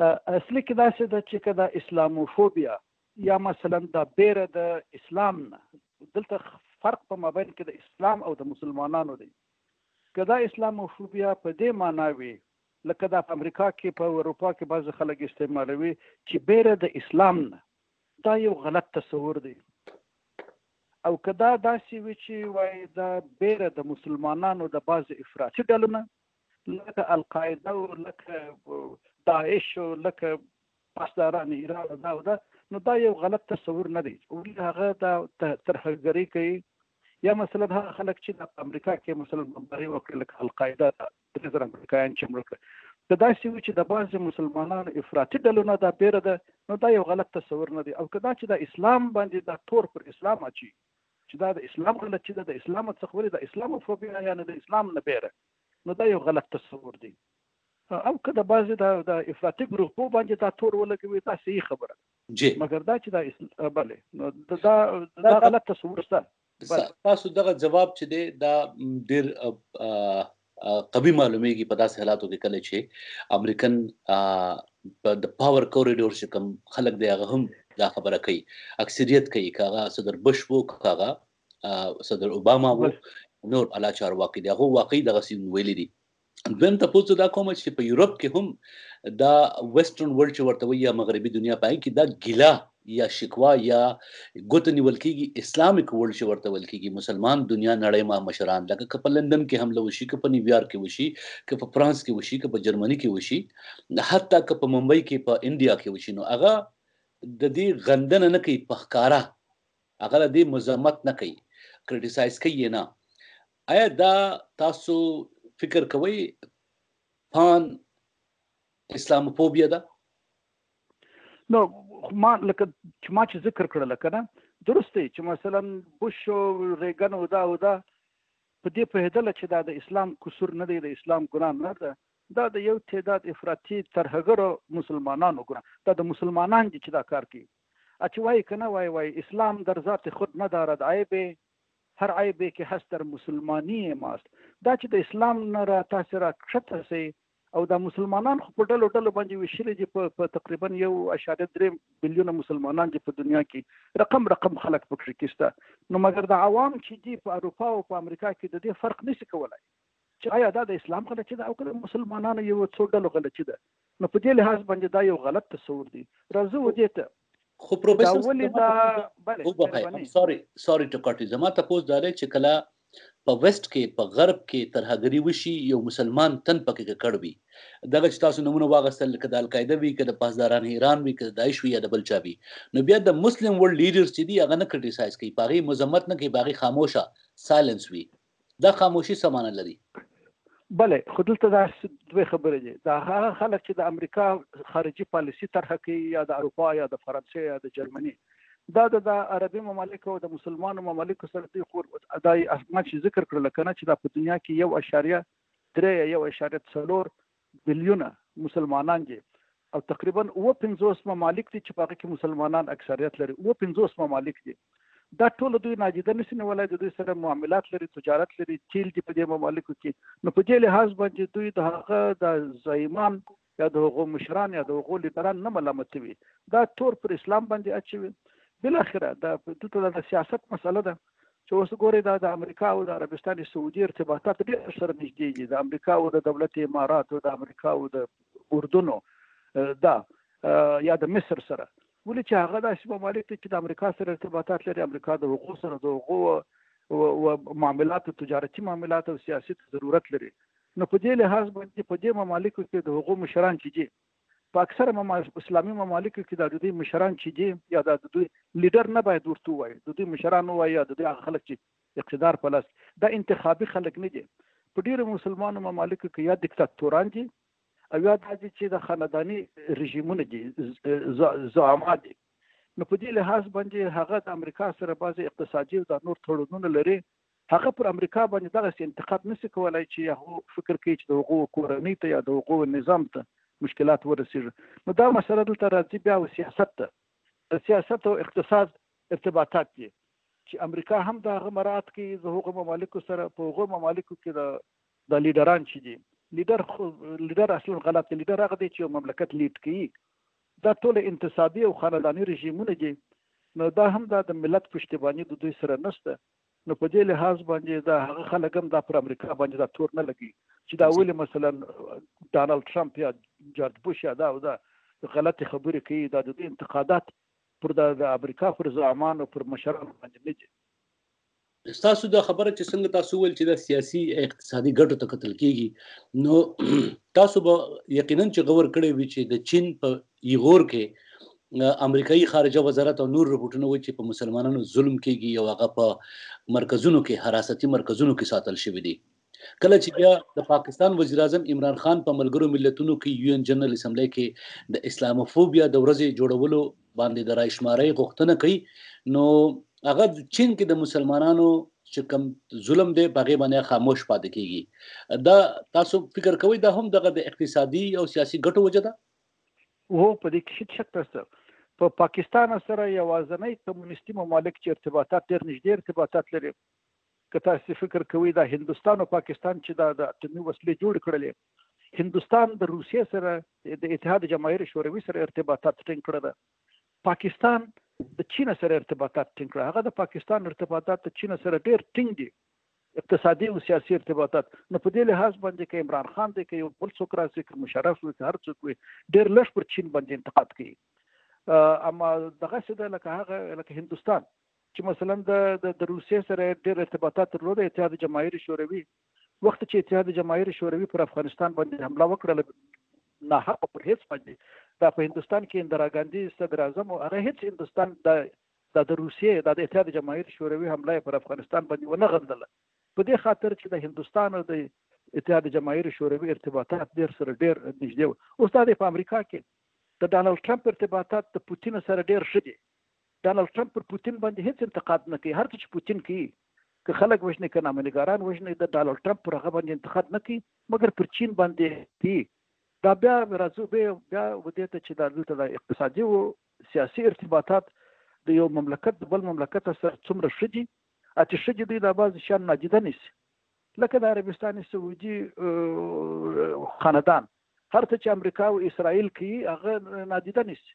په اصلي کې داسې ده چې که دا اسلاموفوبیا یا مثلا دا بیره د اسلام نه، دلته فرق په مابین کې د اسلام او د مسلمانانو دی، که دا اسلاموفوبیا په دې مانا وي لکه دا په امریکا کې په اروپا کې بعضې خلک استعمالوي چې بیره د اسلام نه، دا یو غلط تصور دی او که دا داسې وي چې وایي دا بیره د مسلمانانو د بعضې افراطي ډلو نه، لکه القاعده او لکه داعش او لکه پاسداران ایران او دا او دا نو دا یو غلط تصور نه دی ولې هغه دا ترهګري کوي یا مثلا هغه خلک چې د امریکا کې مثلا بمباري وکړه لکه القاعده درې زره امریکایان چې مړ کړل که داسې وي چې د بعضې مسلمانانو افراطي ډلو نه دا بیره ده نو دا یو غلط تصور نه دی او که دا چې د اسلام باندې دا تور پر اسلام اچي چې دا د اسلام غلطي ده د اسلام څخه ولې د اسلام فوبیا یا نه د اسلام نه بیره نو دا یو غلط تصور دی او که د بعضې د د افراطي ګروپو باندې دا تور ولګوي دا صحیح خبره ده جی مګر دا چې دا اسل... بله نو د دا د دا غلط تصور شته بله تاسو دغه جواب چې دی دا ډیر قوي معلومیږي په داسې حالاتو کې کله چې امریکن د پاور کوریډور چې کوم خلک دی هغه هم دا خبره کوي اکثریت کوي کاغه صدر بش وو کاغه صدر اوباما وو نور اعلی چارواکي دغه واقعي دغه سین ویلي دي دویم ته پوڅو دا کوم چې په یورپ کې هم دا ویسټرن ورلد چې ورته وي یا مغربي دنیا پای کې دا ګیلا یا شکوا یا ګوته نیول کېږي اسلامیک ورلد چې ورته ویل کېږي مسلمان دنیا نړۍ ما مشران لکه که په لندن کې حمله وشي که په نیویارک کې وشي که په فرانس کې وشي که په جرمني کې وشي حتی که په ممبۍ کې په انډیا کې وشي نو هغه د دې غندنه نه کوي په ښکاره هغه د دې مذمت نه کوي، کریټیسایز کوي یې نه. ایا دا تاسو فکر کوئ پان اسلاموفوبیا ده؟ نو ما لکه چې ما چې ذکر کړل کنه درست دی چې مثلا بوش او ریګن او دا او دا په دې پوهېدل چې دا د اسلام قصور نه دی د اسلام ګناه نه ده دا د یو تعداد افراطي ترهګرو مسلمانانو ګناه دا د مسلمانان دي چې دا کار کوي اچ وای که نه وای وای اسلام در ذات خود ندارد عیب هر عیبی که هست در مسلمانی ماست دا چی د اسلام نه را تاسی را کښته سی او دا مسلمانان خو په ډلو ډلو باندې ویشلی دی په په تقریبا یو اشاریه درې بلیونه مسلمانان دی په دنیا کی رقم رقم خلک پکښې کیسته نو مګر دا عوام چی دی په اروپا او په امریکا کی د دې فرق نسی کولای چې آیا دا د اسلام غلچی ده او که د مسلمانانو یو څو ډلو غلچی ده نو په دې لحاظ باندې دا یو غلط تصور دی راځو ودې ته خو پروفیسور ولې دا بله سوري سوري ټو کټي زما ته پوز داري چې کله په ویسټ کې په غرب کې ترهګری وشي یو مسلمان تن پکې ککړ وي دغه چې تاسو نمونه واغستل کده القاعده وی کده پاسداران ایران وی کده داعش وی یا د بل چا وی نو بیا د مسلم ورلد لیډرز چې دی هغه نه کرټیسایز کوي پاغي مذمت نه کوي باغي خاموشه سایلنس وی دا خاموشي څه معنی لري؟ بله خو دلته دا دوې خبرې دي دا هغه خلک چې د امریکا خارجي پالیسي طرحه کوي یا د اروپا یا د فرانسې یا د جرمني دا د د عربي ممالکو او د مسلمانو ممالکو سره دوی خور دا ما چې ذکر کړل کنه چې دا په دنیا کې یو اشاریه درې یو اشاریه څلور بلیونه مسلمانان دي او تقریبا اووه پنځوس ممالک دي چې په هغه کې مسلمانان اکثریت لري اووه پنځوس ممالک دي دا ټول دوی نادیده نشي نیولای د دوی سره معاملات لري تجارت لري تیل دي په دې ممالکو کې نو په دې لحاظ باندې دوی د هغه د زایمان یا د هغو مشران یا د هغو لیډران نه ملامتوي دا تور پر اسلام باندې اچوي بل اخره دا دلته د سیاست مسله ده چې اوس ګورې دا د امریکا او د عربستان سعودي ارتباطات ډېر سره نږدې دي د امریکا او د دولت امارات او د امریکا او د اردن دا یا د مصر سره ولې چې هغه داسې ممالک دي چې د امریکا سره ارتباطات لري امریکا د هغو سره د هغو و معاملات تجارتي معاملات او سیاسي ضرورت لري نو په دې لحاظ باندې په دې ممالکو کې د هغو مشران چې دي په اکثره مما... اسلامي ممالکو کې دا د دوی مشران چې دي یا دا د دوی لیډر نه باید ورته ووایي د دوی مشران ووایي یا د دوی هغه خلک چې اقتدار په لاس دا انتخابي خلک نه دي په ډیرو مسلمانو ممالکو کې یا دیکتاتوران دي او یا دا دي چې د خانداني رژیمونه دي زعما دي نو په دې لحاظ باندې هغه د امریکا سره بعضې اقتصادي او دا نور تړونونه لري هغه پر امریکا باندې دغسې انتقاد نه شي کولای چې هغه فکر کوي چې د هغو کورنۍ ته یا د هغو نظام ته مشکلات ورسیږي. نو دا مسئله دلته راځي بیا او سیاست ته. د سیاست او اقتصاد ارتباطات دي چې امریکا هم د هغه مراعات کوي د هغو ممالکو سره. په هغو ممالکو کې دا دا لیډران چې دي لیډر خو لیډر اصلا غلط دی. لیډر هغه دی چې یو مملکت لیډ کوي. دا ټول انتصابي او خانداني رژیمونه دي. نو دا هم دا د ملت پشتیباني د دوی سره نشته. نو په دې لحاظ باندې دا هغه خلک هم دا پر امریکا باندې دا تور نه لګي چې دا ولې مثلا ډانلډ ټرمپ یا جورج بوش یا دا او دا غلطې خبرې کوي دا د انتقادات پر د امریکا پر زعمانو پر مشرانو باندې نه دي تاسو دا خبره چې څنګه تاسو ول چې د سیاسي اقتصادي ګټو ته قتل کیږي نو تاسو به یقینا چې غور کړی وي چې د چین په ایغور کې امریکایي خارجه وزارت او نور رپورټونه وایي چې په مسلمانانو ظلم کیږي او هغه په مرکزونو کې حراستي مرکزونو کې ساتل شوي دي کله چې بیا د پاکستان وزیر اعظم عمران خان په ملګرو ملتونو کې یو ان جنرال اسمبلی کې د اسلاموفوبیا د ورځې جوړولو باندې د رایشمارۍ غوښتنه کوي نو هغه چین کې د مسلمانانو چې کم ظلم دی په غي باندې خاموش پاتې کیږي دا تاسو فکر کوئ دا هم دغه د اقتصادي او سیاسي ګټو وجه ده هو په دې کې هیڅ شک نشته په پاکستان سره یوازنۍ کمونیستي ممالک چې ارتباطات ډېر نږدې ارتباطات لري که تاسو فکر کوئ دا هندستان او پاکستان چې دا د اټومي وسلې جوړ کړلې هندستان د روسیې سره د اتحاد جماهیر شوروي سره ارتباطات ټینګ کړل پاکستان د چین سره ارتباطات ټینګ کړل هغه د پاکستان ارتباطات د چین سره ډېر ټینګ دي اقتصادي او سیاسي ارتباطات نو په دې لحاظ باندې که عمران خان دی که یو بل څوک راشي که مشرف وي که هر څوک وي ډېر لږ پر چین باندې انتقاد کوي اما دغسې ده لکه هغه لکه هندوستان چې مثلا د د روسیې سره ډېر ارتباطات درلود اتحاد جماهیر شوروي وخت چې اتحاد جماهیر شوروي پر افغانستان باندې حمله وکړه نه حق پر هیڅ باندې دا په هندستان کې اندرا ګاندي صدر اعظم او هغه هیڅ هندستان د دا د روسیې دا د اتحاد جماهیر شوروي حمله یې پر افغانستان باندې ونه غندله په دې خاطر چې د هندوستان او د اتحاد جماهیر شوروي ارتباطات ډېر سره ډېر نږدې و اوس دا دی په امریکا کې د ډانلډ ټرمپ ارتباطات د پوتین سره ډېر ښه دي ډانلډ ټرمپ پر پوتین باندې هیڅ انتقاد نه کوي هر څه چې پوتین کوي که خلک وژني که نامنګاران وژني د ډانلډ ټرمپ پر هغه باندې انتقاد نه کوي مګر پر چین باندې کوي دا بیا راځو بیا بیا ودې ته چې دا دلته د اقتصادي سیاسي ارتباطات د یو مملکت د بل مملکت سره څومره ښه دي اچې ښه دي دوی دا بعضې شیان نادیده نیسي لکه د عربستان سعودي خاندان هر څه چې امریکا او اسرائیل کوي هغه نادیده نیسي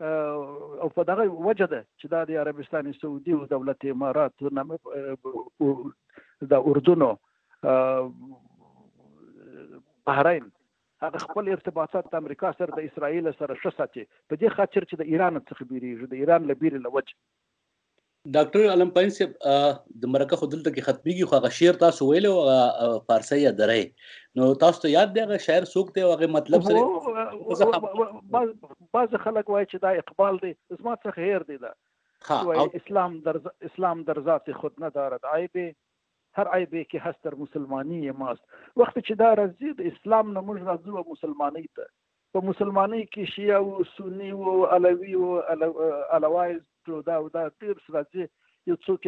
او په دغه وجه ده چې دا د عربستان سعودي او دولت امارات د اردن بحرین هغه خپل ارتباطات د امریکا سره د اسراییل سره ښه ساتي په دې خاطر چې د ایران څخه بیریږي د ایران له بیرې له وجې. ډاکټر علم پاین صاحب د مرکه خو دلته کې ختميږي خو هغه شعر تاسو ویل او فارسی یا درې نو تاسو ته یاد دی هغه شاعر څوک دی او هغه مطلب سره بعض خلک وایي چې دا اقبال دی زما څخه هیر دی دا اسلام در اسلام در ذات خود ندارد عیب هر عیب یې کې هست در مسلمانی یې ماست وخت چې دا راځي د اسلام نه موږ راځو او مسلمانۍ ته په مسلمانۍ کې شیعه او سنی او علوی او علوایز دا او دا ډیر راځي یو څوک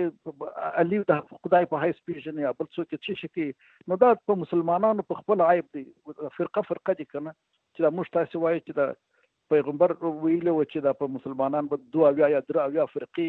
علی د خدای په حیث پیژني یا بل څوک چې شي کوي نو دا په مسلمانانو په خپل عیب دی فرقه فرقه دي کنه چې دا موږ تاسو وایي چې دا پیغمبر ویلو چې دا په مسلمانان به دوه اویا یا درې اویا فرقې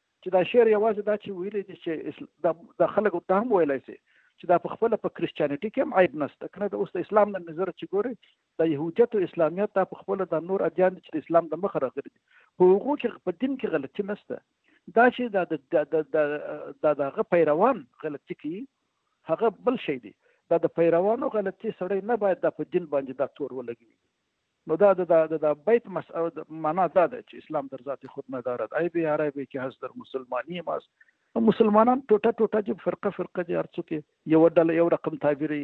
چې دا شعر یوازې دا چې ویلي دي چې دا خلکو ته هم ویلای شي چې دا په خپله په کریسچانیټي کې هم عیب نشته کنه د اوس د اسلام له نظره چې ګوري د یهودیت او اسلامیت دا په خپله دا نور ادیان دي چې د اسلام د مخه راغلي دي په هغو کې په دین کې غلطي نشته دا چې دا د د دغه پیروان غلطي کوي هغه بل شی دی دا د پیروانو غلطي سړی نه باید دا په دین باندې دا تور ولګوي نو دا د د د بیت معنا دا ده چې اسلام در ذات خود ندارد ای به هر به کې هست در مسلمانی ماست مسلمانان ټوټه ټوټه چې فرقه فرقه دي هر څوک یو ډله یو رقم تعبیري